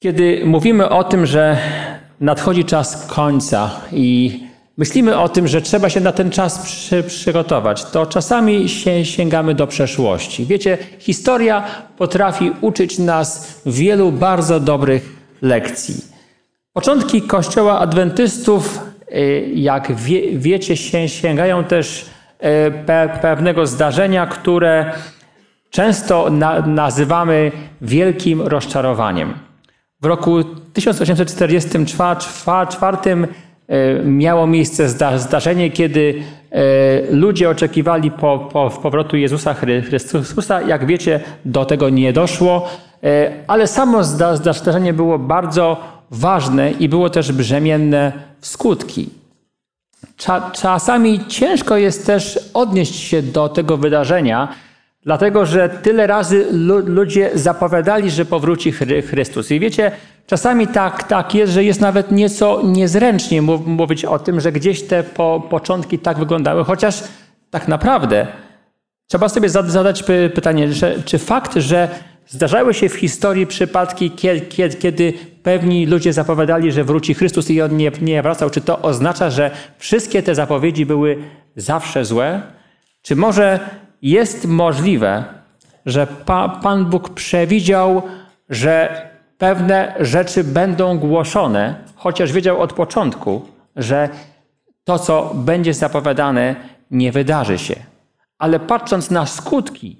Kiedy mówimy o tym, że nadchodzi czas końca i myślimy o tym, że trzeba się na ten czas przy, przygotować, to czasami się, sięgamy do przeszłości. Wiecie, historia potrafi uczyć nas wielu bardzo dobrych lekcji. Początki Kościoła Adwentystów, y, jak wie, wiecie, sięgają też y, pe, pewnego zdarzenia, które często na, nazywamy wielkim rozczarowaniem. W roku 1844 e, miało miejsce zdarzenie, kiedy e, ludzie oczekiwali po, po powrotu Jezusa Chrystusa. Jak wiecie, do tego nie doszło, e, ale samo zdarzenie było bardzo ważne i było też brzemienne w skutki. Czasami ciężko jest też odnieść się do tego wydarzenia, Dlatego, że tyle razy ludzie zapowiadali, że powróci Chrystus. I wiecie, czasami tak, tak jest, że jest nawet nieco niezręcznie mówić o tym, że gdzieś te po, początki tak wyglądały, chociaż tak naprawdę trzeba sobie zadać pytanie, że, czy fakt, że zdarzały się w historii przypadki, kiedy, kiedy pewni ludzie zapowiadali, że wróci Chrystus i on nie, nie wracał, czy to oznacza, że wszystkie te zapowiedzi były zawsze złe? Czy może jest możliwe, że pa, Pan Bóg przewidział, że pewne rzeczy będą głoszone, chociaż wiedział od początku, że to, co będzie zapowiadane, nie wydarzy się. Ale patrząc na skutki,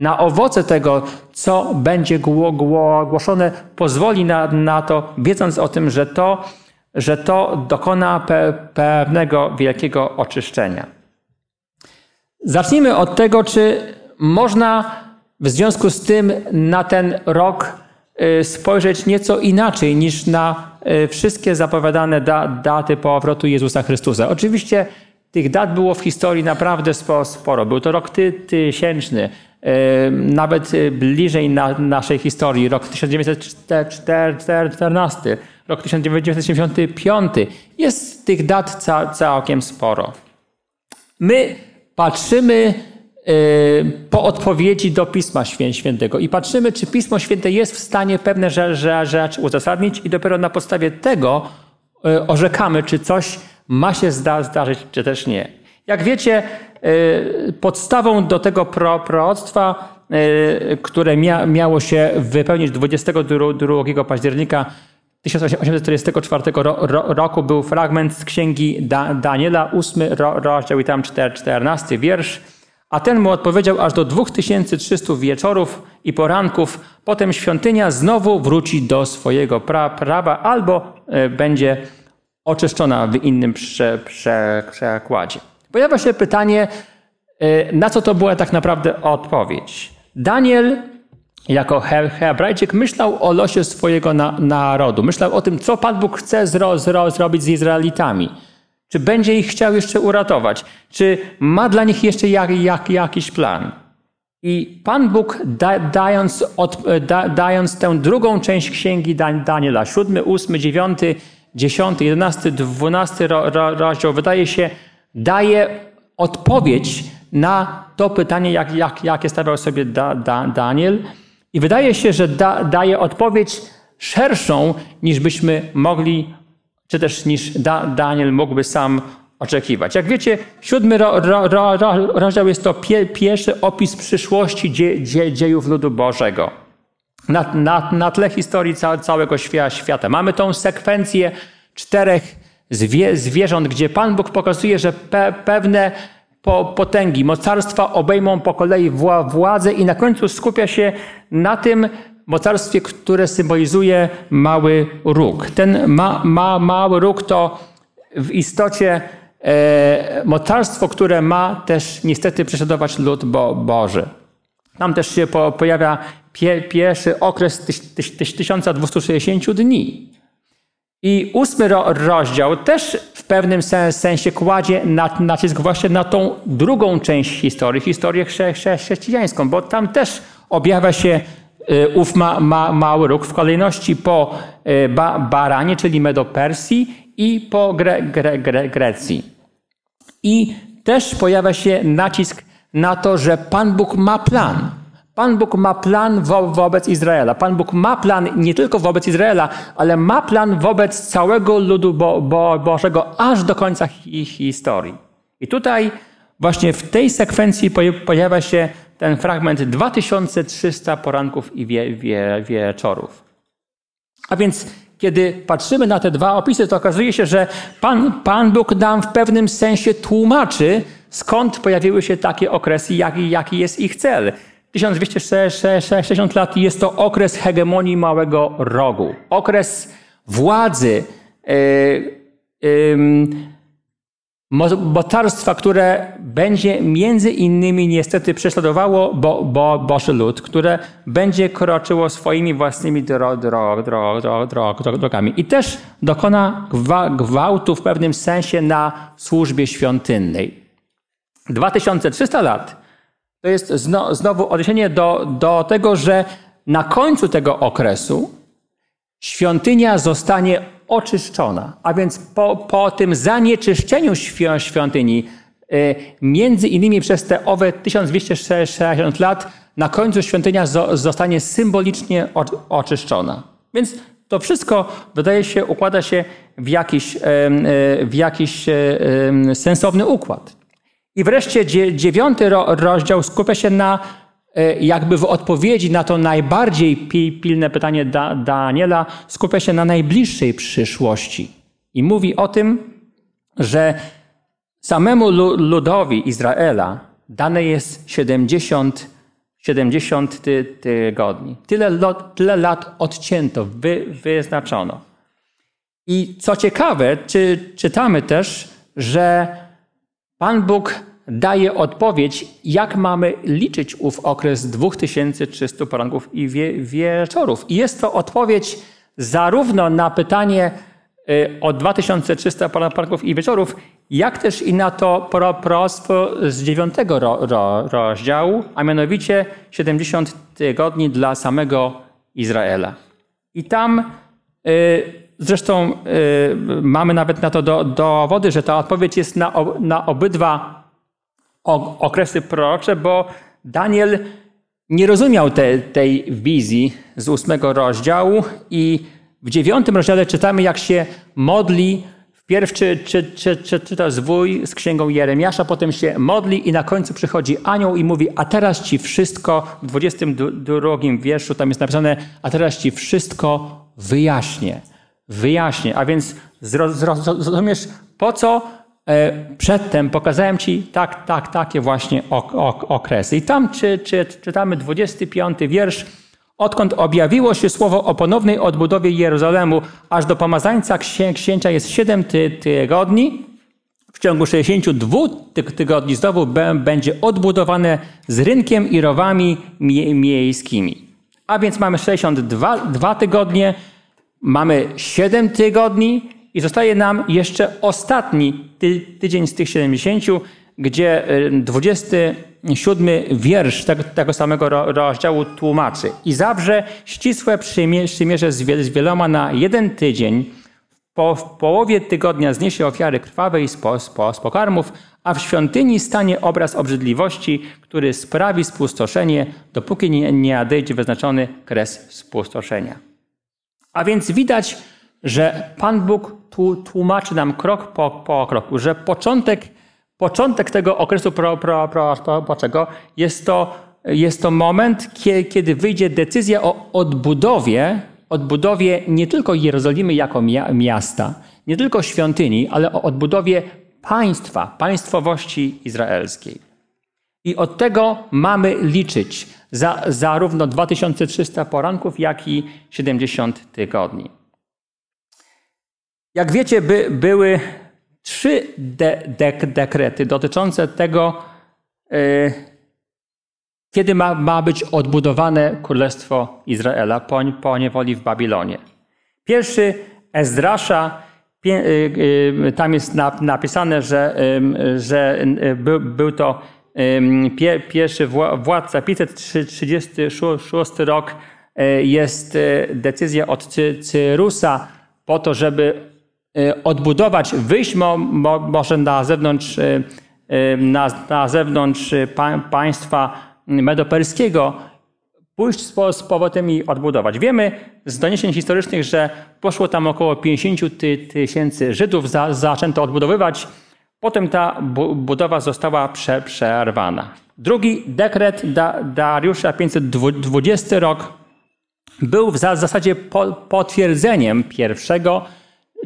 na owoce tego, co będzie głoszone, pozwoli na, na to, wiedząc o tym, że to, że to dokona pe, pewnego wielkiego oczyszczenia. Zacznijmy od tego, czy można w związku z tym na ten rok y, spojrzeć nieco inaczej niż na y, wszystkie zapowiadane daty powrotu Jezusa Chrystusa. Oczywiście tych dat było w historii naprawdę sporo. Był to rok ty, tysięczny, y, nawet bliżej na naszej historii, rok 1914, rok 1975. Jest tych dat całkiem sporo. My patrzymy y, po odpowiedzi do Pisma Świętego i patrzymy, czy Pismo Święte jest w stanie pewne rzeczy uzasadnić i dopiero na podstawie tego y, orzekamy, czy coś ma się zdarzyć, czy też nie. Jak wiecie, y, podstawą do tego proroctwa, które miało się wypełnić 22 października 1844 roku był fragment z księgi Daniela, 8 rozdział i tam 14 wiersz. A ten mu odpowiedział aż do 2300 wieczorów i poranków. Potem świątynia znowu wróci do swojego pra prawa albo e, będzie oczyszczona w innym prze prze przekładzie. Pojawia się pytanie, e, na co to była tak naprawdę odpowiedź. Daniel jako Hebrajczyk myślał o losie swojego na, narodu. Myślał o tym, co Pan Bóg chce zro, zro, zrobić z Izraelitami. Czy będzie ich chciał jeszcze uratować? Czy ma dla nich jeszcze jak, jak, jakiś plan? I Pan Bóg, da, dając, od, da, dając tę drugą część księgi Daniela, siódmy, ósmy, dziewiąty, dziesiąty, jedenasty, dwunasty rozdział, wydaje się, daje odpowiedź na to pytanie, jak, jak, jakie stawiał sobie da, da, Daniel. I wydaje się, że da, daje odpowiedź szerszą, niż byśmy mogli, czy też niż da, Daniel mógłby sam oczekiwać. Jak wiecie, siódmy ro, ro, ro, rozdział jest to pie, pierwszy opis przyszłości dzie, dzie, dziejów ludu Bożego. Na, na, na tle historii całego świata. Mamy tą sekwencję czterech zwie, zwierząt, gdzie Pan Bóg pokazuje, że pe, pewne po potęgi, mocarstwa obejmą po kolei władzę i na końcu skupia się na tym mocarstwie, które symbolizuje mały róg. Ten ma, ma, mały róg to w istocie e, mocarstwo, które ma też niestety prześladować lud Bo, Boży. Tam też się po, pojawia pie, pierwszy okres tyś, tyś, tyś 1260 dni. I ósmy rozdział też w pewnym sensie kładzie nacisk właśnie na tą drugą część historii, historię chrześcijańską, bo tam też objawia się y, ów ma, ma, mały róg w kolejności po y, ba, Baranie, czyli Medopersji i po Gre, Gre, Gre, Grecji. I też pojawia się nacisk na to, że Pan Bóg ma plan. Pan Bóg ma plan wo wobec Izraela. Pan Bóg ma plan nie tylko wobec Izraela, ale ma plan wobec całego ludu Bo Bo Bożego aż do końca hi historii. I tutaj właśnie w tej sekwencji pojawia się ten fragment 2300 poranków i wie wie wieczorów. A więc kiedy patrzymy na te dwa opisy, to okazuje się, że Pan, Pan Bóg nam w pewnym sensie tłumaczy, skąd pojawiły się takie okresy, jaki, jaki jest ich cel. 1260 lat jest to okres hegemonii małego rogu, okres władzy, yy, mocarstwa, które będzie między innymi niestety prześladowało bo, bo, Boży lud, które będzie kroczyło swoimi własnymi dro, dro, dro, dro, drogami. I też dokona gwałtu w pewnym sensie na służbie świątynnej. 2300 lat to jest znowu odniesienie do, do tego, że na końcu tego okresu świątynia zostanie oczyszczona. A więc po, po tym zanieczyszczeniu świątyni, y, między innymi przez te owe 1260 lat, na końcu świątynia zostanie symbolicznie oczyszczona. Więc to wszystko, wydaje się, układa się w jakiś, y, w jakiś y, sensowny układ. I wreszcie dziewiąty rozdział skupia się na E, jakby w odpowiedzi na to najbardziej pilne pytanie da Daniela skupia się na najbliższej przyszłości. I mówi o tym, że samemu ludowi Izraela dane jest 70, 70 ty tygodni. Tyle, tyle lat odcięto, wy, wyznaczono. I co ciekawe, czy, czytamy też, że Pan Bóg daje odpowiedź, jak mamy liczyć ów okres 2300 poranków i wie, wieczorów. I jest to odpowiedź zarówno na pytanie y, o 2300 poranków i wieczorów, jak też i na to proroctwo z 9 ro, ro, rozdziału, a mianowicie 70 tygodni dla samego Izraela. I tam y, zresztą y, mamy nawet na to do, dowody, że ta odpowiedź jest na, na obydwa okresy prorocze, bo Daniel nie rozumiał te, tej wizji z ósmego rozdziału i w dziewiątym rozdziale czytamy, jak się modli. Wpierw czy, czy, czy, czy, czyta zwój z księgą Jeremiasza, potem się modli i na końcu przychodzi anioł i mówi, a teraz ci wszystko, w 22 wierszu tam jest napisane, a teraz ci wszystko wyjaśnię. Wyjaśnię. A więc zrozumiesz, po co E, przedtem pokazałem Ci tak, tak, takie właśnie okresy. I tam czy, czy, czytamy 25 wiersz. Odkąd objawiło się słowo o ponownej odbudowie Jerozolemu, aż do pomazańca księcia jest 7 ty tygodni, w ciągu 62 tygodni znowu będzie odbudowane z rynkiem i rowami miejskimi. A więc mamy 62 tygodnie, mamy 7 tygodni, i zostaje nam jeszcze ostatni ty tydzień z tych 70, gdzie 27 y, wiersz tego, tego samego rozdziału tłumaczy. I zawrze ścisłe przymierze z, wieloma na jeden tydzień. Po, w połowie tygodnia zniesie ofiary krwawej z, po, z pokarmów, a w świątyni stanie obraz obrzydliwości, który sprawi spustoszenie, dopóki nie, nie nadejdzie wyznaczony kres spustoszenia. A więc widać, że Pan Bóg tłumaczy nam krok po, po kroku, że początek, początek tego okresu pro, pro, pro, pro, jest to, jest to moment, kiedy wyjdzie decyzja o odbudowie, odbudowie nie tylko Jerozolimy jako miasta, nie tylko świątyni, ale o odbudowie państwa, państwowości izraelskiej. I od tego mamy liczyć za, zarówno 2300 poranków, jak i 70 tygodni. Jak wiecie, by, były trzy de, de, dekrety dotyczące tego, yy, kiedy ma, ma być odbudowane Królestwo Izraela po, po niewoli w Babilonie. Pierwszy Ezdrasza, yy, yy, tam jest na, napisane, że, że był, był to pie, pierwszy władca, 536 rok jest decyzja od Cyrusa po to, żeby Y, odbudować, wyjść mo, mo, może na zewnątrz, na, na zewnątrz państwa medoperskiego pójść z powrotem i odbudować. Wiemy z doniesień historycznych, że poszło tam około 50 tysięcy Żydów, za, zaczęto odbudowywać. Potem ta budowa została prze, przerwana. Drugi dekret da, Dariusza 520 rok był w zasadzie potwierdzeniem pierwszego,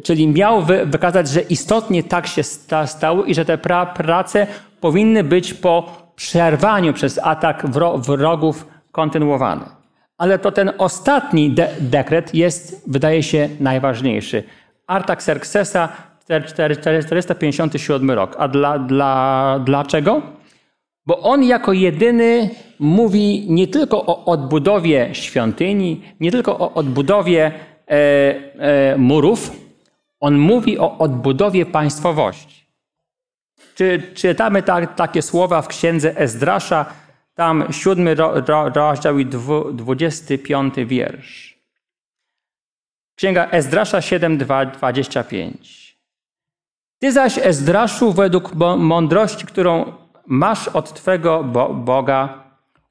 czyli miał wykazać, że istotnie tak się stało i że te pra prace powinny być po przerwaniu przez atak wrogów kontynuowane. Ale to ten ostatni de dekret jest, wydaje się, najważniejszy. Artaxerxesa 457 rok. A dla, dla, dlaczego? Bo on jako jedyny mówi nie tylko o odbudowie świątyni, nie tylko o odbudowie e, e, murów, on mówi o odbudowie państwowości. Czy czytamy ta, takie słowa w księdze Ezdrasza, tam siódmy ro, ro, rozdział i dwudziesty piąty wiersz. Księga Ezdrasza 7:25. Ty zaś, Ezdraszu, według mądrości, którą masz od Twego Boga,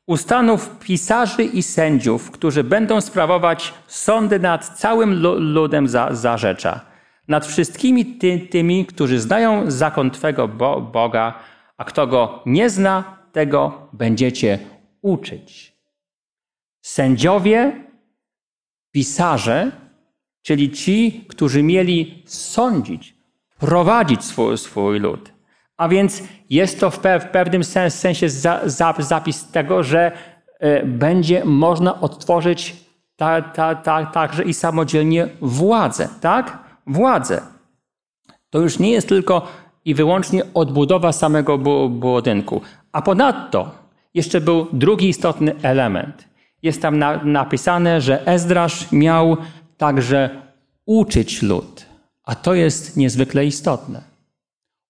ustanów pisarzy i sędziów, którzy będą sprawować sądy nad całym ludem za, za rzecza, nad wszystkimi ty, tymi, którzy znają zakon Twego Boga, a kto go nie zna, tego będziecie uczyć. Sędziowie, pisarze, czyli ci, którzy mieli sądzić, prowadzić swój, swój lud. A więc jest to w, pewnym sensie zapis tego, że e, będzie można odtworzyć ta, ta, ta, także i samodzielnie władzę. Tak? Władzę. To już nie jest tylko i wyłącznie odbudowa samego budynku. A ponadto jeszcze był drugi istotny element. Jest tam na, napisane, że Ezdrasz miał także uczyć lud. A to jest niezwykle istotne.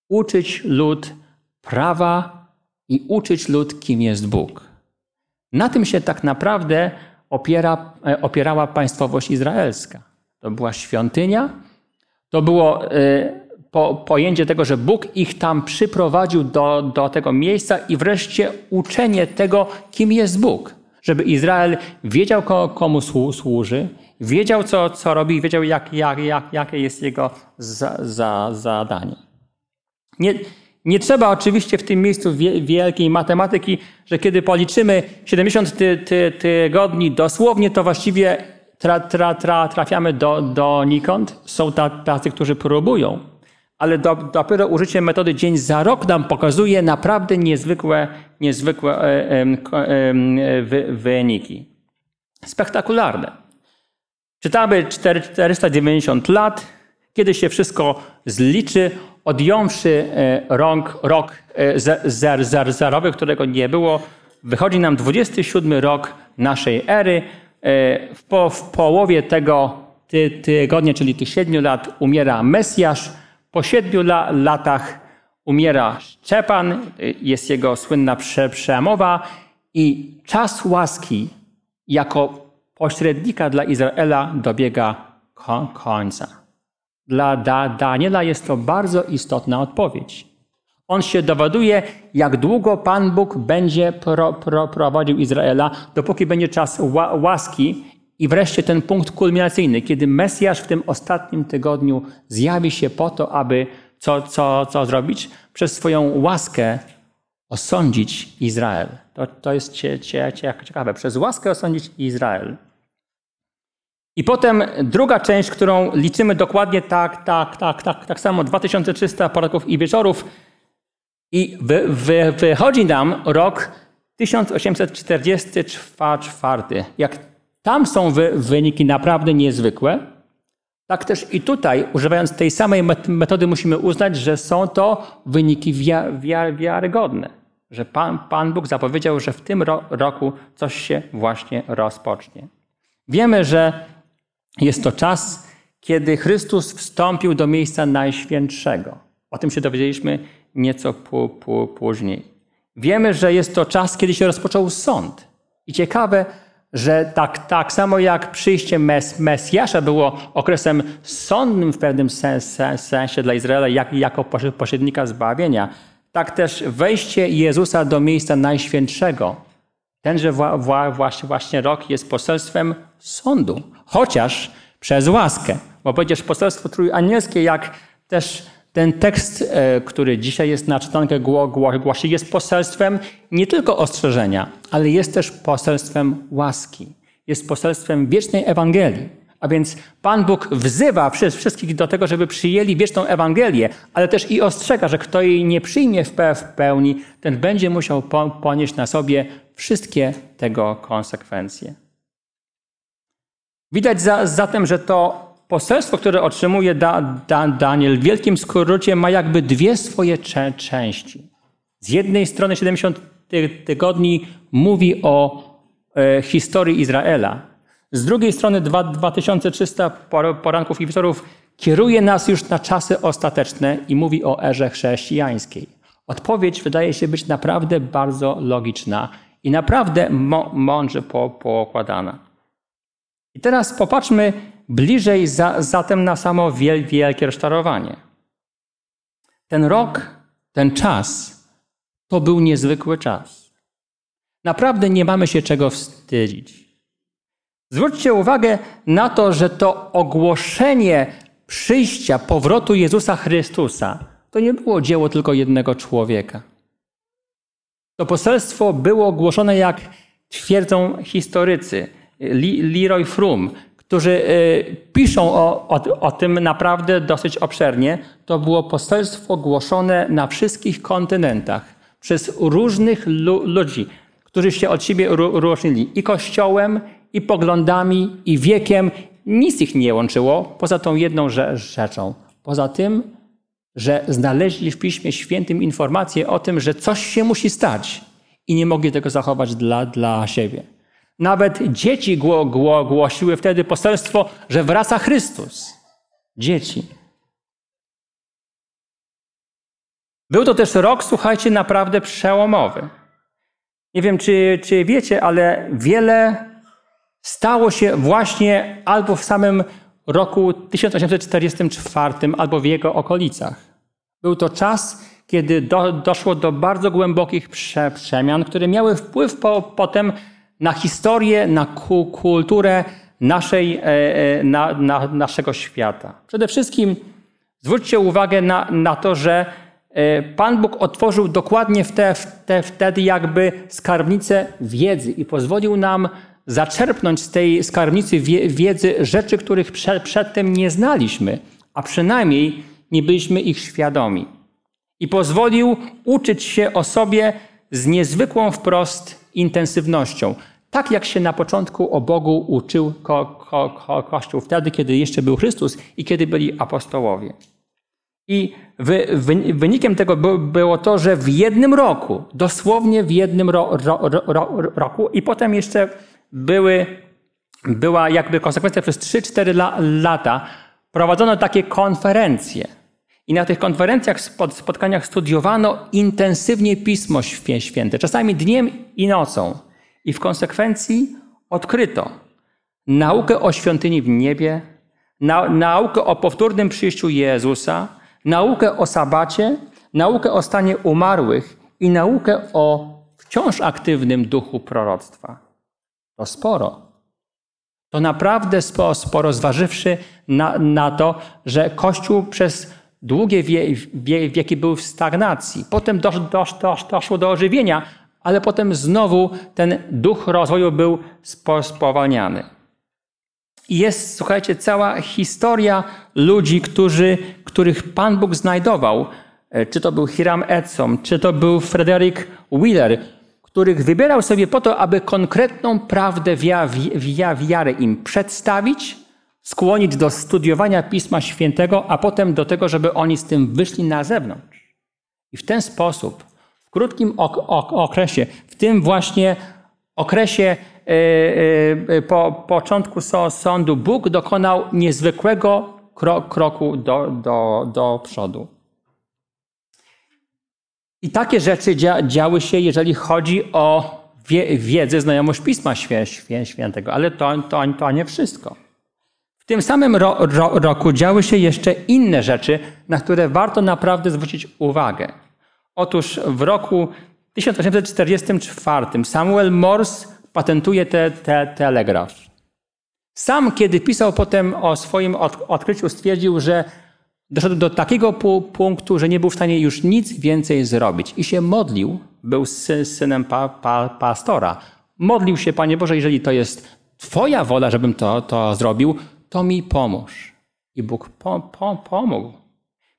Uczyć lud prawa i uczyć lud, kim jest Bóg. Na tym się tak naprawdę opiera, e, opierała państwowość izraelska. To była świątynia, to było y, po, pojęcie tego, że Bóg ich tam przyprowadził do, do tego miejsca i wreszcie uczenie tego, kim jest Bóg. Żeby Izrael wiedział, komu służy, wiedział, co, co robi, wiedział, jak, jak, jak, jakie jest jego za, za, zadanie. Nie, nie trzeba oczywiście w tym miejscu wielkiej matematyki, że kiedy policzymy 70 ty, ty, tygodni dosłownie, to właściwie tra, tra, tra, trafiamy do, donikąd. Są tacy, którzy próbują ale do, dopiero użycie metody dzień za rok nam pokazuje naprawdę niezwykłe, niezwykłe wy, wyniki. Spektakularne. Czytamy 490 lat, kiedy się wszystko zliczy, odjąwszy e, rok, rok zer, zer, zerowy, którego nie było, wychodzi nam 27 rok naszej ery. W, po, w połowie tego ty, tygodnia, czyli tych siedmiu lat, umiera Mesjasz, po siedmiu la latach umiera Szczepan, jest jego słynna prze przemowa i czas łaski jako pośrednika dla Izraela dobiega końca. Dla da Daniela jest to bardzo istotna odpowiedź. On się dowiaduje, jak długo Pan Bóg będzie pro, pro, prowadził Izraela, dopóki będzie czas ła łaski i wreszcie ten punkt kulminacyjny, kiedy Mesjasz w tym ostatnim tygodniu zjawi się po to, aby co, co, co zrobić? Przez swoją łaskę osądzić Izrael. To, to jest cie, cie, ciekawe. Przez łaskę osądzić Izrael. I potem druga część, którą liczymy dokładnie tak, tak, tak, tak, tak samo, 2300 poranków i wieczorów. I wy, wy, wychodzi nam rok 1844. Jak tam są wy, wyniki naprawdę niezwykłe. Tak też i tutaj, używając tej samej metody, musimy uznać, że są to wyniki wiarygodne. Że Pan, Pan Bóg zapowiedział, że w tym ro roku coś się właśnie rozpocznie. Wiemy, że jest to czas, kiedy Chrystus wstąpił do miejsca najświętszego. O tym się dowiedzieliśmy nieco później. Wiemy, że jest to czas, kiedy się rozpoczął sąd. I ciekawe, że tak, tak samo jak przyjście mes, Mesjasza było okresem sądnym w pewnym sensie dla Izraela, jak, jako pośrednika zbawienia, tak też wejście Jezusa do miejsca najświętszego Tenże wła, wła, właśnie, rok jest poselstwem sądu, chociaż przez łaskę. Bo przecież poselstwo trójanielskie, jak też ten tekst, e, który dzisiaj jest na czytankę głosie, jest poselstwem nie tylko ostrzeżenia, ale jest też poselstwem łaski. Jest poselstwem wiecznej Ewangelii. A więc Pan Bóg wzywa wszystkich do tego, żeby przyjęli wieczną Ewangelię, ale też i ostrzega, że kto jej nie przyjmie w pełni, ten będzie musiał ponieść na sobie wszystkie tego konsekwencje. Widać za, zatem, że to poselstwo, które otrzymuje da, da, Daniel w wielkim skrócie ma jakby dwie swoje części. Z jednej strony 70 tygodni mówi o e, historii Izraela. Z drugiej strony 2300 poranków i wieczorów kieruje nas już na czasy ostateczne i mówi o erze chrześcijańskiej. Odpowiedź wydaje się być naprawdę bardzo logiczna i naprawdę mądrze poukładana. I teraz popatrzmy bliżej za, zatem na samo wielkie rozczarowanie. Ten rok, ten czas, to był niezwykły czas. Naprawdę nie mamy się czego wstydzić. Zwróćcie uwagę na to, że to ogłoszenie przyjścia, powrotu Jezusa Chrystusa to nie było dzieło tylko jednego człowieka. To poselstwo było ogłoszone, jak twierdzą historycy, Leroy Frum, którzy y, piszą o, o, o, tym naprawdę dosyć obszernie. To było poselstwo głoszone na wszystkich kontynentach przez różnych lu ludzi, którzy się od siebie różnili i kościołem, i poglądami, i wiekiem. Nic ich nie łączyło poza tą jedną rzeczą. Poza tym, że znaleźli w Piśmie Świętym informację o tym, że coś się musi stać i nie mogli tego zachować dla, dla siebie. Nawet dzieci gło, gło, głosiły wtedy poselstwo, że wraca Chrystus. Dzieci. Był to też rok, słuchajcie, naprawdę przełomowy. Nie wiem, czy, czy wiecie, ale wiele stało się właśnie albo w samym roku 1844, albo w jego okolicach. Był to czas, kiedy do, doszło do bardzo głębokich prze, przemian, które miały wpływ po, potem na historię, na kulturę naszej, e, e, na, na, naszego świata. Przede wszystkim zwróćcie uwagę na, na to, że e, Pan Bóg otworzył dokładnie wtedy jakby skarbnicę wiedzy i pozwolił nam zaczerpnąć z tej skarbnicy wiedzy rzeczy, których przedtem nie znaliśmy, a przynajmniej nie byliśmy ich świadomi. I pozwolił uczyć się o sobie z niezwykłą wprost intensywnością. Tak jak się na początku o Bogu uczył ko, ko, ko, Kościół wtedy, kiedy jeszcze był Chrystus i kiedy byli apostołowie. I wy, wy, wynikiem tego było to, że w jednym roku, dosłownie w jednym ro, ro, ro, roku, i potem jeszcze były, była jakby konsekwencja przez 3-4 la, lata, prowadzono takie konferencje. I na tych konferencjach, spotkaniach studiowano intensywnie Pismo Święte, czasami dniem i nocą. I w konsekwencji odkryto naukę o świątyni w niebie, na, naukę o powtórnym przyjściu Jezusa, naukę o sabacie, naukę o stanie umarłych i naukę o wciąż aktywnym duchu proroctwa. To sporo. To naprawdę sporo, sporo zważywszy na, na to, że Kościół przez długie wie, wie, wieki był w stagnacji. Potem dosz, dosz, dosz, doszło do ożywienia, ale potem znowu ten duch rozwoju był spowalniany. I jest, słuchajcie, cała historia ludzi, którzy, których Pan Bóg znajdował. E, czy to był Hiram Edson, czy to był Frederick Wheeler, których wybierał sobie po to, aby konkretną prawdę wiary im przedstawić, skłonić do studiowania Pisma Świętego, a potem do tego, żeby oni z tym wyszli na zewnątrz. I w ten sposób, w krótkim okresie, w tym właśnie okresie e, e, po początku sądu, Bóg dokonał niezwykłego kroku do, do, do przodu. I takie rzeczy dzia działy się, jeżeli chodzi o wie wiedzę, znajomość Pisma Świętego, ale to, to, to nie wszystko. W tym samym ro ro roku działy się jeszcze inne rzeczy, na które warto naprawdę zwrócić uwagę. Otóż w roku 1844 Samuel Morse patentuje te, te, telegraf. Sam, kiedy pisał potem o swoim odkryciu, stwierdził, że doszedł do takiego punktu, że nie był w stanie już nic więcej zrobić. I się modlił, był synem pa, pa, pastora. Modlił się, Panie Boże, jeżeli to jest Twoja wola, żebym to, to zrobił, to mi pomóż. I Bóg po, po, pomógł.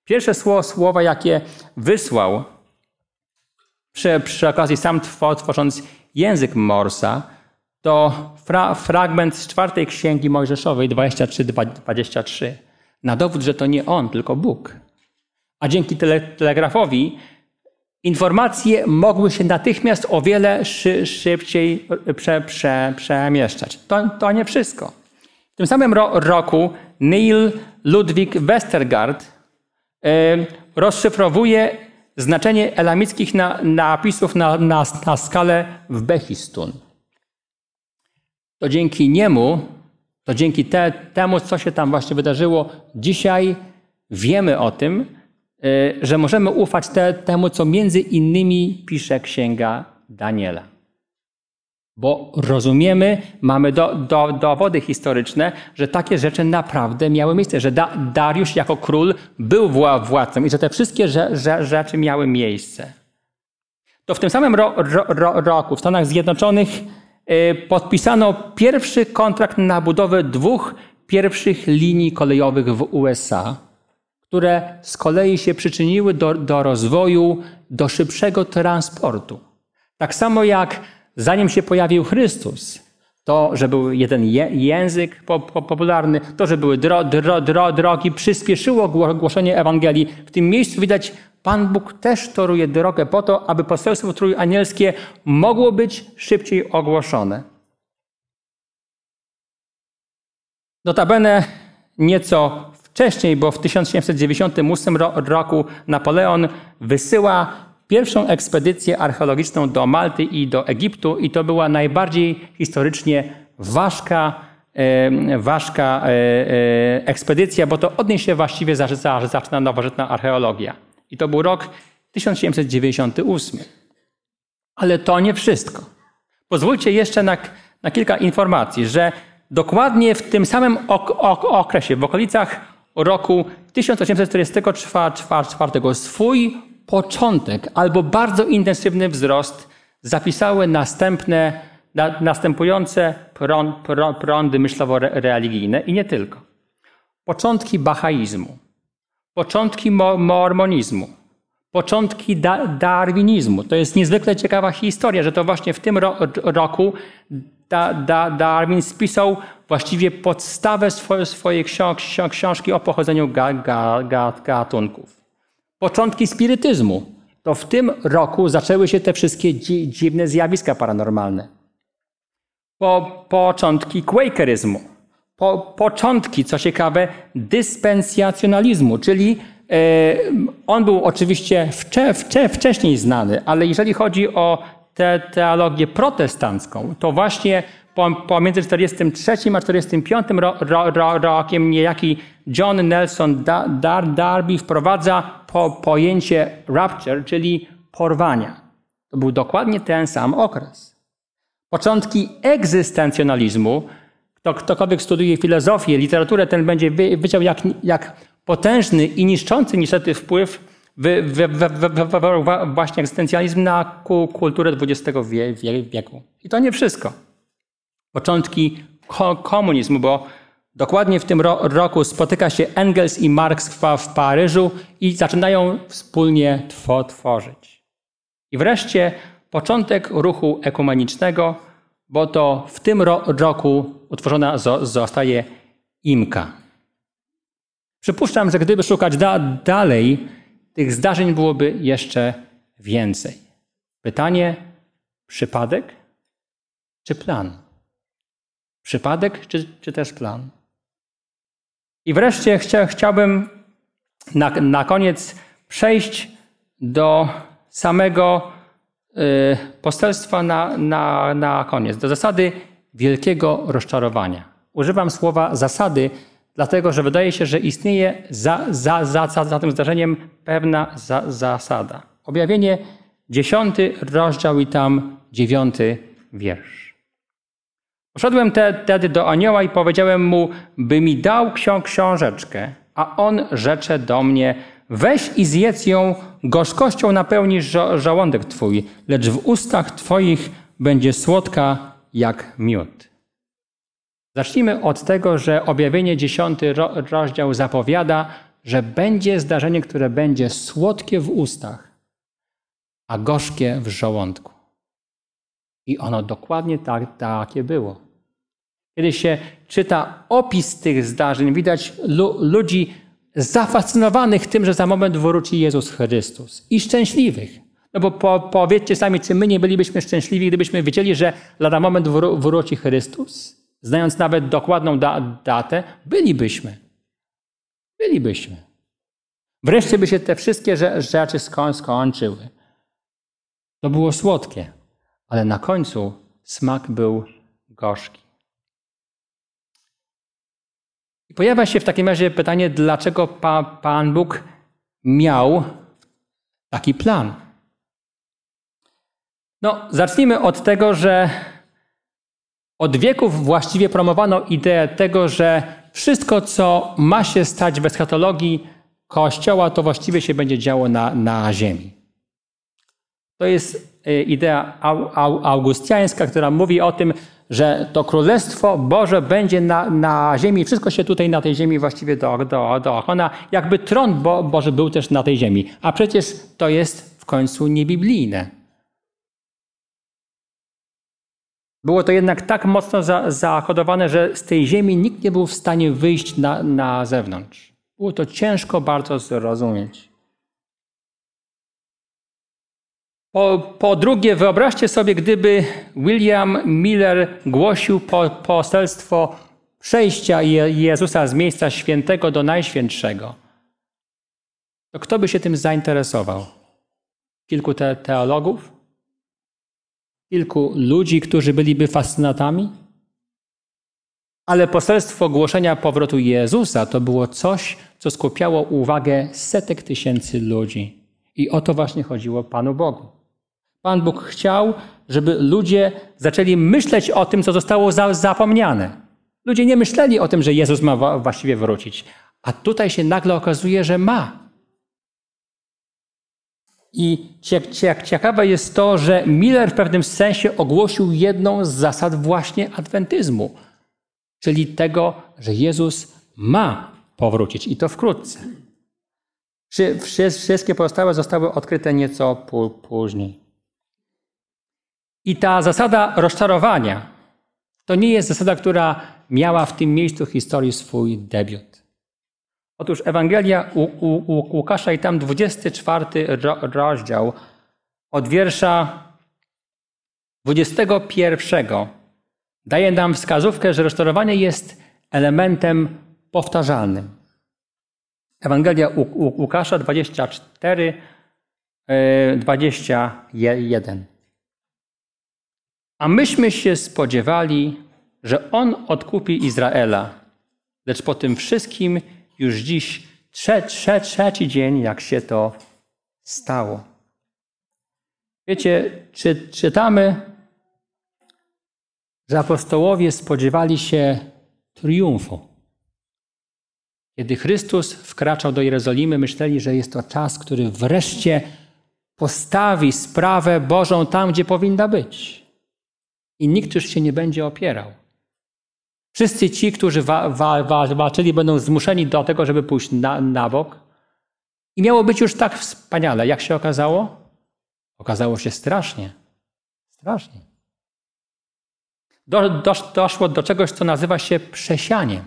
Pierwsze słowa, jakie wysłał przy, przy okazji sam tworząc język Morsa, to fra, fragment z czwartej księgi Mojżeszowej 23-23. Na dowód, że to nie on, tylko Bóg. A dzięki tele, telegrafowi informacje mogły się natychmiast o wiele szy, szybciej prze, prze, przemieszczać. To, to nie wszystko. W tym samym ro, roku Neil Ludwig Westergaard y, rozszyfrowuje znaczenie elamickich na, napisów na, na, na skalę w Behistun. To dzięki niemu, to dzięki te, temu, co się tam właśnie wydarzyło, dzisiaj wiemy o tym, y, że możemy ufać te, temu, co między innymi pisze księga Daniela. Bo rozumiemy, mamy do, do, dowody historyczne, że takie rzeczy naprawdę miały miejsce, że da, Dariusz jako król był władcą i że te wszystkie że, że, rzeczy miały miejsce. To w tym samym ro, ro, roku w Stanach Zjednoczonych podpisano pierwszy kontrakt na budowę dwóch pierwszych linii kolejowych w USA, które z kolei się przyczyniły do, do rozwoju, do szybszego transportu. Tak samo jak zanim się pojawił Chrystus, to, że był jeden język popularny, to, że były dro, dro, dro, drogi, przyspieszyło głoszenie Ewangelii. W tym miejscu widać, Pan Bóg też toruje drogę po to, aby poselstwo trójanielskie mogło być szybciej ogłoszone. Notabene nieco wcześniej, bo w 1798 roku Napoleon wysyła pierwszą ekspedycję archeologiczną do Malty i do Egiptu i to była najbardziej historycznie ważka, ważka e, e, ekspedycja, bo to od niej się właściwie zaczyna nowożytna archeologia. I to był rok 1798. Ale to nie wszystko. Pozwólcie jeszcze na, na kilka informacji, że dokładnie w tym samym ok ok okresie, w okolicach roku 1844 swój początek albo bardzo intensywny wzrost zapisały następne, na, następujące prąd, prąd, prądy myślowo-religijne i nie tylko. Początki bahaizmu, początki mormonizmu, początki da, darwinizmu. To jest niezwykle ciekawa historia, że to właśnie w tym ro, roku da, da, Darwin spisał właściwie podstawę swoje, swojej książki o pochodzeniu ga, ga, ga, gatunków początki spirytyzmu. To w tym roku zaczęły się te wszystkie dzi dziwne zjawiska paranormalne. Po, początki quakeryzmu. Po, początki, co ciekawe, dyspensjacjonalizmu, czyli e, on był oczywiście wcze, wcze, wcześniej znany, ale jeżeli chodzi o tę teologię protestancką, to właśnie pomiędzy 43 a 45 ro, ro, ro, rokiem niejaki John Nelson Dar, Darby wprowadza po, pojęcie rapture, czyli porwania. To był dokładnie ten sam okres. Początki egzystencjonalizmu, kto, ktokolwiek studiuje filozofię, literaturę, ten będzie wiedział, jak, jak potężny i niszczący niestety wpływ wywarł właśnie egzystencjalizm na kulturę XX wieku. I to nie wszystko początki komunizmu, bo dokładnie w tym roku spotyka się Engels i Marx w Paryżu i zaczynają wspólnie tworzyć. I wreszcie początek ruchu ekumenicznego, bo to w tym roku utworzona zostaje IMKA. Przypuszczam, że gdyby szukać da dalej, tych zdarzeń byłoby jeszcze więcej. Pytanie: przypadek czy plan? Przypadek czy, czy też plan? I wreszcie chcia, chciałbym na, na koniec przejść do samego y, poselstwa na, na, na koniec, do zasady wielkiego rozczarowania. Używam słowa zasady, dlatego że wydaje się, że istnieje za, za, za, za, za tym zdarzeniem pewna za, zasada. Objawienie dziesiąty rozdział i tam dziewiąty wiersz. Poszedłem wtedy do anioła i powiedziałem mu, by mi dał książeczkę, a on rzecze do mnie, weź i zjedz ją, gorzkością napełnisz żołądek twój, lecz w ustach twoich będzie słodka jak miód. Zacznijmy od tego, że objawienie dziesiąty rozdział zapowiada, że będzie zdarzenie, które będzie słodkie w ustach, a gorzkie w żołądku. I ono dokładnie tak, takie było. Kiedy się czyta opis tych zdarzeń, widać lu ludzi zafascynowanych tym, że za moment wróci Jezus Chrystus i szczęśliwych. No bo po, powiedzcie sami, czy my nie bylibyśmy szczęśliwi, gdybyśmy wiedzieli, że lada moment wró wróci Chrystus? Znając nawet dokładną da datę, bylibyśmy. Bylibyśmy. Wreszcie by się te wszystkie rzeczy sko skończyły. To było słodkie, ale na końcu smak był gorzki. Pojawia się w takim razie pytanie, dlaczego pa, Pan Bóg miał taki plan. No, zacznijmy od tego, że od wieków właściwie promowano ideę tego, że wszystko, co ma się stać w eschatologii Kościoła, to właściwie się będzie działo na, na ziemi. To jest idea augustiańska, która mówi o tym, że to Królestwo Boże będzie na, na ziemi, wszystko się tutaj na tej ziemi właściwie do, do, dookona, jakby tron Bo, Boży był też na tej ziemi. A przecież to jest w końcu niebiblijne. Było to jednak tak mocno za, że z tej ziemi nikt nie był w stanie wyjść na, na zewnątrz. Było to ciężko bardzo zrozumieć. Po, drugie, wyobraźcie sobie, gdyby William Miller głosił po, poselstwo przejścia Jezusa z miejsca świętego do najświętszego. To kto by się tym zainteresował? Kilku te teologów? Kilku ludzi, którzy byliby fascynatami? Ale poselstwo głoszenia powrotu Jezusa to było coś, co skupiało uwagę setek tysięcy ludzi. I o to właśnie chodziło Panu Bogu. Pan Bóg chciał, żeby ludzie zaczęli myśleć o tym, co zostało zapomniane. Ludzie nie myśleli o tym, że Jezus ma właściwie wrócić. A tutaj się nagle okazuje, że ma. I ciekawe jest to, że Miller w pewnym sensie ogłosił jedną z zasad właśnie adwentyzmu, czyli tego, że Jezus ma powrócić i to wkrótce. Wszystkie pozostałe zostały odkryte nieco później. I ta zasada rozczarowania to nie jest zasada, która miała w tym miejscu historii swój debiut. Otóż Ewangelia u, u, u Łukasza i tam 24 rozdział od wiersza 21 daje nam wskazówkę, że rozczarowanie jest elementem powtarzalnym. Ewangelia u, u Łukasza 24, 21. A myśmy się spodziewali, że On odkupi Izraela, lecz po tym wszystkim już dziś trze, trze, trzeci dzień, jak się to stało. Wiecie, czy, czytamy, że apostołowie spodziewali się triumfu. Kiedy Chrystus wkraczał do Jerozolimy, myśleli, że jest to czas, który wreszcie postawi sprawę Bożą tam, gdzie powinna być. I nikt już się nie będzie opierał. Wszyscy ci, którzy wa wa wa walczyli, będą zmuszeni do tego, żeby pójść na, na bok. I miało być już tak wspaniale. Jak się okazało? Okazało się strasznie. Strasznie. Do, do, doszło do czegoś, co nazywa się przesianiem.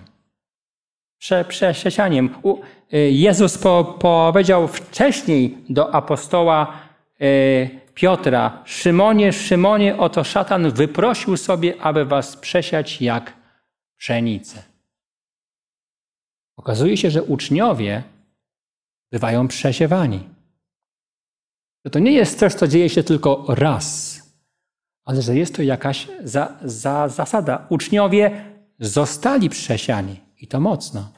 Prze, przesianiem. Y, Jezus po, powiedział wcześniej do apostoła y, Piotra: Szymonie, Szymonie, oto szatan wyprosił sobie, aby was przesiać jak pszenicę. Okazuje się, że uczniowie bywają przesiewani. Że to nie jest coś, co dzieje się tylko raz, ale że jest to jakaś za, za zasada. Uczniowie zostali przesiani i to mocno.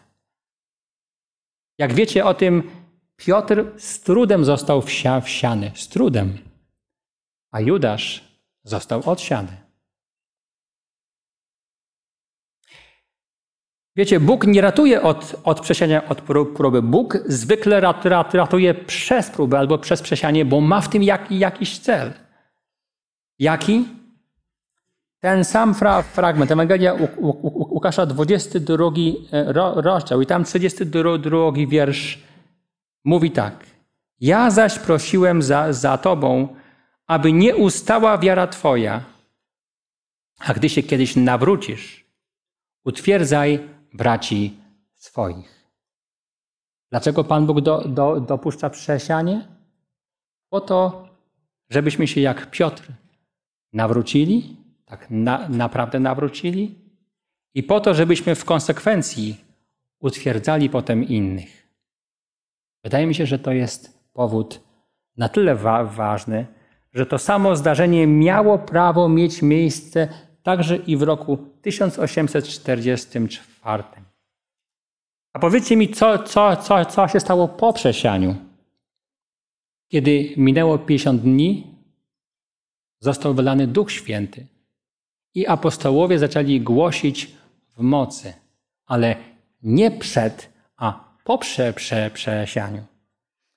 Jak wiecie o tym, Piotr z trudem został wsia, wsiany. Z trudem. A Judasz został odsiany. Wiecie, Bóg nie ratuje od, od przesiania, od próby. Bóg zwykle rat, rat, ratuje przez próbę albo przez przesianie, bo ma w tym jak, jakiś cel. Jaki? Ten sam fra, fragment, Ewangelia Łukasza, 22 e, rozdział i tam 32 wiersz mówi tak. Ja zaś prosiłem za, za Tobą, aby nie ustała wiara Twoja, a gdy się kiedyś nawrócisz, utwierdzaj braci swoich. Dlaczego Pan Bóg do, do, dopuszcza przesianie? Po to, żebyśmy się jak Piotr nawrócili, tak na, naprawdę nawrócili, i po to, żebyśmy w konsekwencji utwierdzali potem innych. Wydaje mi się, że to jest powód na tyle wa ważny, że to samo zdarzenie miało prawo mieć miejsce także i w roku 1844. A powiedzcie mi, co, co, co, co się stało po przesianiu? Kiedy minęło 50 dni, został wylany Duch Święty i apostołowie zaczęli głosić w mocy, ale nie przed, a po prze, prze, przesianiu.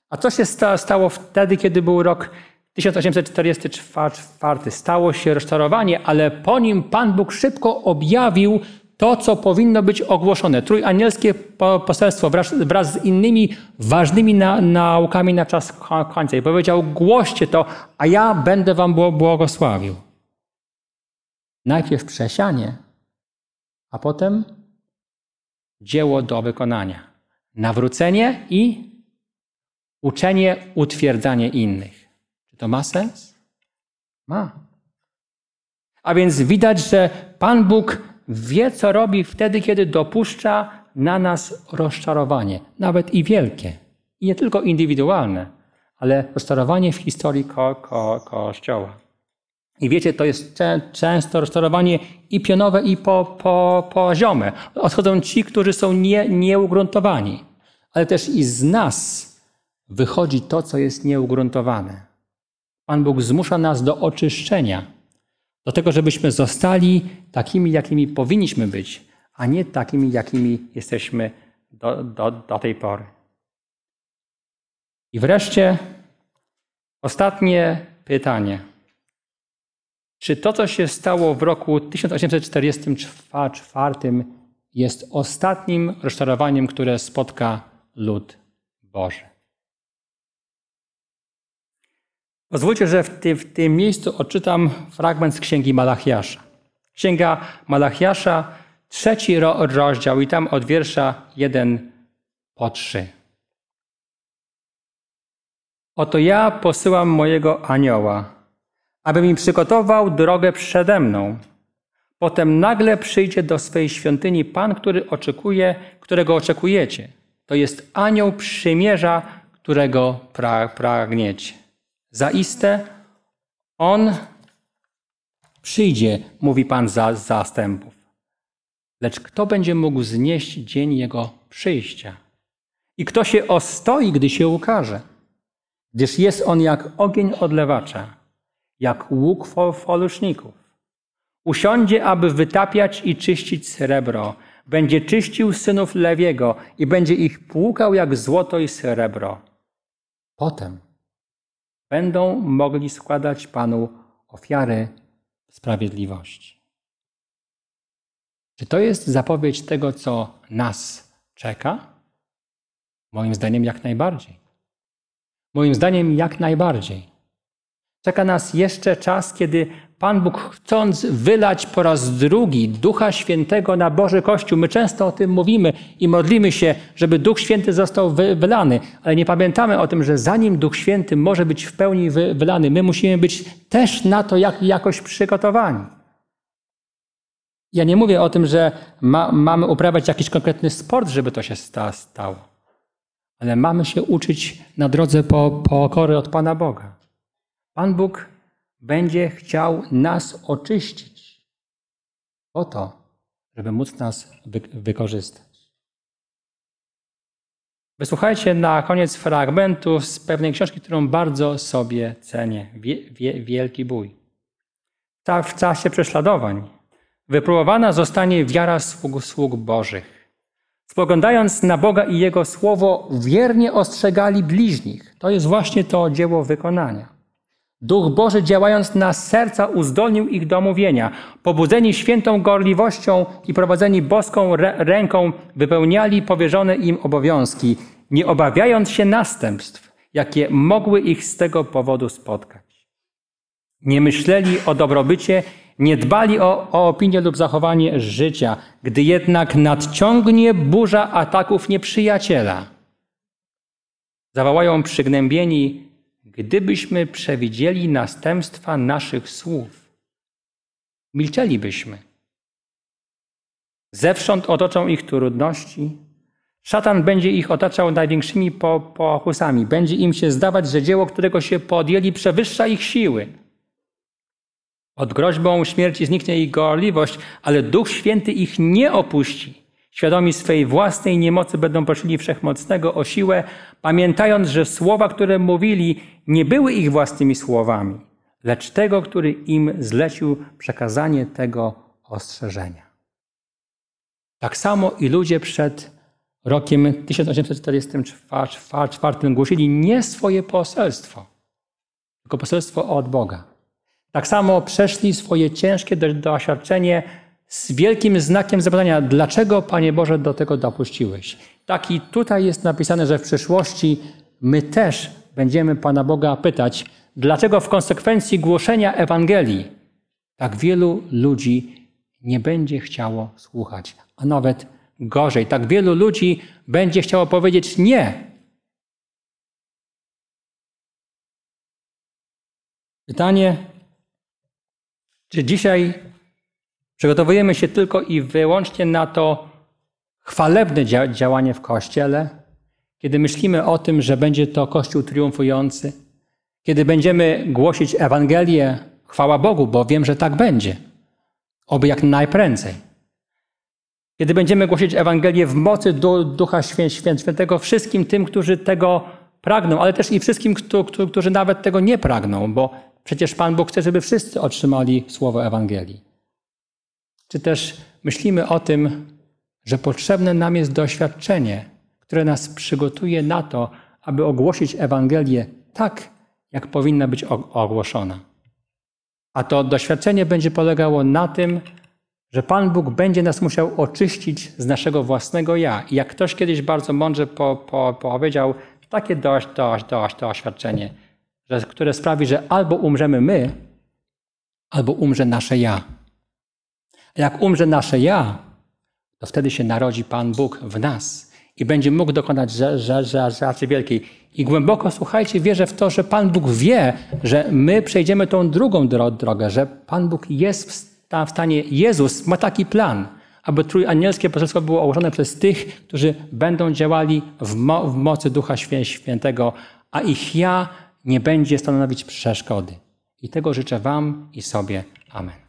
A co się stało wtedy, kiedy był rok 1844 stało się rozczarowanie, ale po nim Pan Bóg szybko objawił to, co powinno być ogłoszone. Trójanielskie poselstwo wraz, wraz z innymi ważnymi na, naukami na czas końca. I powiedział, głoście to, a ja będę wam błogosławił. Najpierw przesianie, a potem dzieło do wykonania. Nawrócenie i uczenie, utwierdzanie innych. To ma sens? Ma. A więc widać, że Pan Bóg wie, co robi wtedy, kiedy dopuszcza na nas rozczarowanie, nawet i wielkie. I nie tylko indywidualne, ale rozczarowanie w historii ko ko Kościoła. I wiecie, to jest często rozczarowanie i pionowe, i po, po, poziome. Odchodzą ci, którzy są nie, nieugruntowani. Ale też i z nas wychodzi to, co jest nieugruntowane. Pan Bóg zmusza nas do oczyszczenia, do tego, żebyśmy zostali takimi, jakimi powinniśmy być, a nie takimi, jakimi jesteśmy do, do, do tej pory. I wreszcie ostatnie pytanie. Czy to, co się stało w roku 1844, jest ostatnim rozczarowaniem, które spotka lud Boży? Pozwólcie, że w tym, w tym miejscu odczytam fragment z Księgi Malachiasza. Księga Malachiasza, trzeci rozdział i tam od wiersza 1 po 3. Oto ja posyłam mojego anioła, aby mi przygotował drogę przede mną. Potem nagle przyjdzie do swej świątyni Pan, który oczekuje, którego oczekujecie. To jest anioł przymierza, którego pra pragniecie. Zaiste On przyjdzie, mówi Pan za zastępów. Lecz kto będzie mógł znieść dzień Jego przyjścia? I kto się ostoi, gdy się ukaże? Gdyż jest On jak ogień odlewacza, jak łuk foluszników. Usiądzie, aby wytapiać i czyścić srebro. Będzie czyścił synów Lewiego i będzie ich płukał jak złoto i srebro. Potem będą mogli składać Panu ofiary sprawiedliwości. Czy to jest zapowiedź tego, co nas czeka? Moim zdaniem jak najbardziej. Moim zdaniem jak najbardziej. Czeka nas jeszcze czas, kiedy Pan Bóg, chcąc wylać po raz drugi Ducha Świętego na Boży Kościół, my często o tym mówimy i modlimy się, żeby Duch Święty został wylany, ale nie pamiętamy o tym, że zanim Duch Święty może być w pełni wylany, my musimy być też na to jak, jakoś przygotowani. Ja nie mówię o tym, że ma, mamy uprawiać jakiś konkretny sport, żeby to się stało, ale mamy się uczyć na drodze po, pokory od Pana Boga. Pan Bóg będzie chciał nas oczyścić po to, żeby móc nas wy wykorzystać. Wysłuchajcie na koniec fragmentu z pewnej książki, którą bardzo sobie cenię. Wie, wie, wielki bój. Tak w czasie prześladowań wypróbowana zostanie wiara sług, sług Bożych. Spoglądając na Boga i Jego Słowo, wiernie ostrzegali bliźnich. To jest właśnie to dzieło wykonania. Duch Boży działając na serca uzdolnił ich do mówienia. Pobudzeni świętą gorliwością i prowadzeni boską ręką wypełniali powierzone im obowiązki, nie obawiając się następstw, jakie mogły ich z tego powodu spotkać. Nie myśleli o dobrobycie, nie dbali o, o opinię lub zachowanie życia, gdy jednak nadciągnie burza ataków nieprzyjaciela. Zawołają przygnębieni Gdybyśmy przewidzieli następstwa naszych słów, milczelibyśmy. Zewsząd otoczą ich trudności. Szatan będzie ich otaczał największymi pokusami. Będzie im się zdawać, że dzieło, którego się podjęli, przewyższa ich siły. Pod groźbą śmierci zniknie ich gorliwość, ale Duch Święty ich nie opuści. Świadomi swej własnej niemocy będą prosili Wszechmocnego o siłę, pamiętając, że słowa, które mówili, nie były ich własnymi słowami, lecz tego, który im zlecił przekazanie tego ostrzeżenia. Tak samo i ludzie przed rokiem 1844 głosili nie swoje poselstwo, tylko poselstwo od Boga. Tak samo przeszli swoje ciężkie doświadczenie z wielkim znakiem zapytania, dlaczego, Panie Boże, do tego dopuściłeś? Tak i tutaj jest napisane, że w przyszłości my też będziemy Pana Boga pytać, dlaczego w konsekwencji głoszenia Ewangelii tak wielu ludzi nie będzie chciało słuchać, a nawet gorzej, tak wielu ludzi będzie chciało powiedzieć nie. Pytanie, czy dzisiaj Przygotowujemy się tylko i wyłącznie na to chwalebne działanie w Kościele, kiedy myślimy o tym, że będzie to Kościół triumfujący, kiedy będziemy głosić Ewangelię, chwała Bogu, bo wiem, że tak będzie, oby jak najprędzej. Kiedy będziemy głosić Ewangelię w mocy Ducha Świętego wszystkim tym, którzy tego pragną, ale też i wszystkim, którzy nawet tego nie pragną, bo przecież Pan Bóg chce, żeby wszyscy otrzymali słowo Ewangelii. Czy też myślimy o tym, że potrzebne nam jest doświadczenie, które nas przygotuje na to, aby ogłosić Ewangelię tak, jak powinna być ogłoszona. A to doświadczenie będzie polegało na tym, że Pan Bóg będzie nas musiał oczyścić z naszego własnego ja. I jak ktoś kiedyś bardzo mądrze po, po, powiedział, takie dość, dość, dość doświadczenie, że, które sprawi, że albo umrzemy my, albo umrze nasze ja. Jak umrze nasze ja, to wtedy się narodzi Pan Bóg w nas i będzie mógł dokonać rzeczy wielkiej. I głęboko, słuchajcie, wierzę w to, że Pan Bóg wie, że my przejdziemy tą drugą drogę, że Pan Bóg jest w stanie, Jezus ma taki plan, aby trójanielskie poselstwo było ułożone przez tych, którzy będą działali w, mo w mocy Ducha Świętego, a ich ja nie będzie stanowić przeszkody. I tego życzę Wam i sobie. Amen.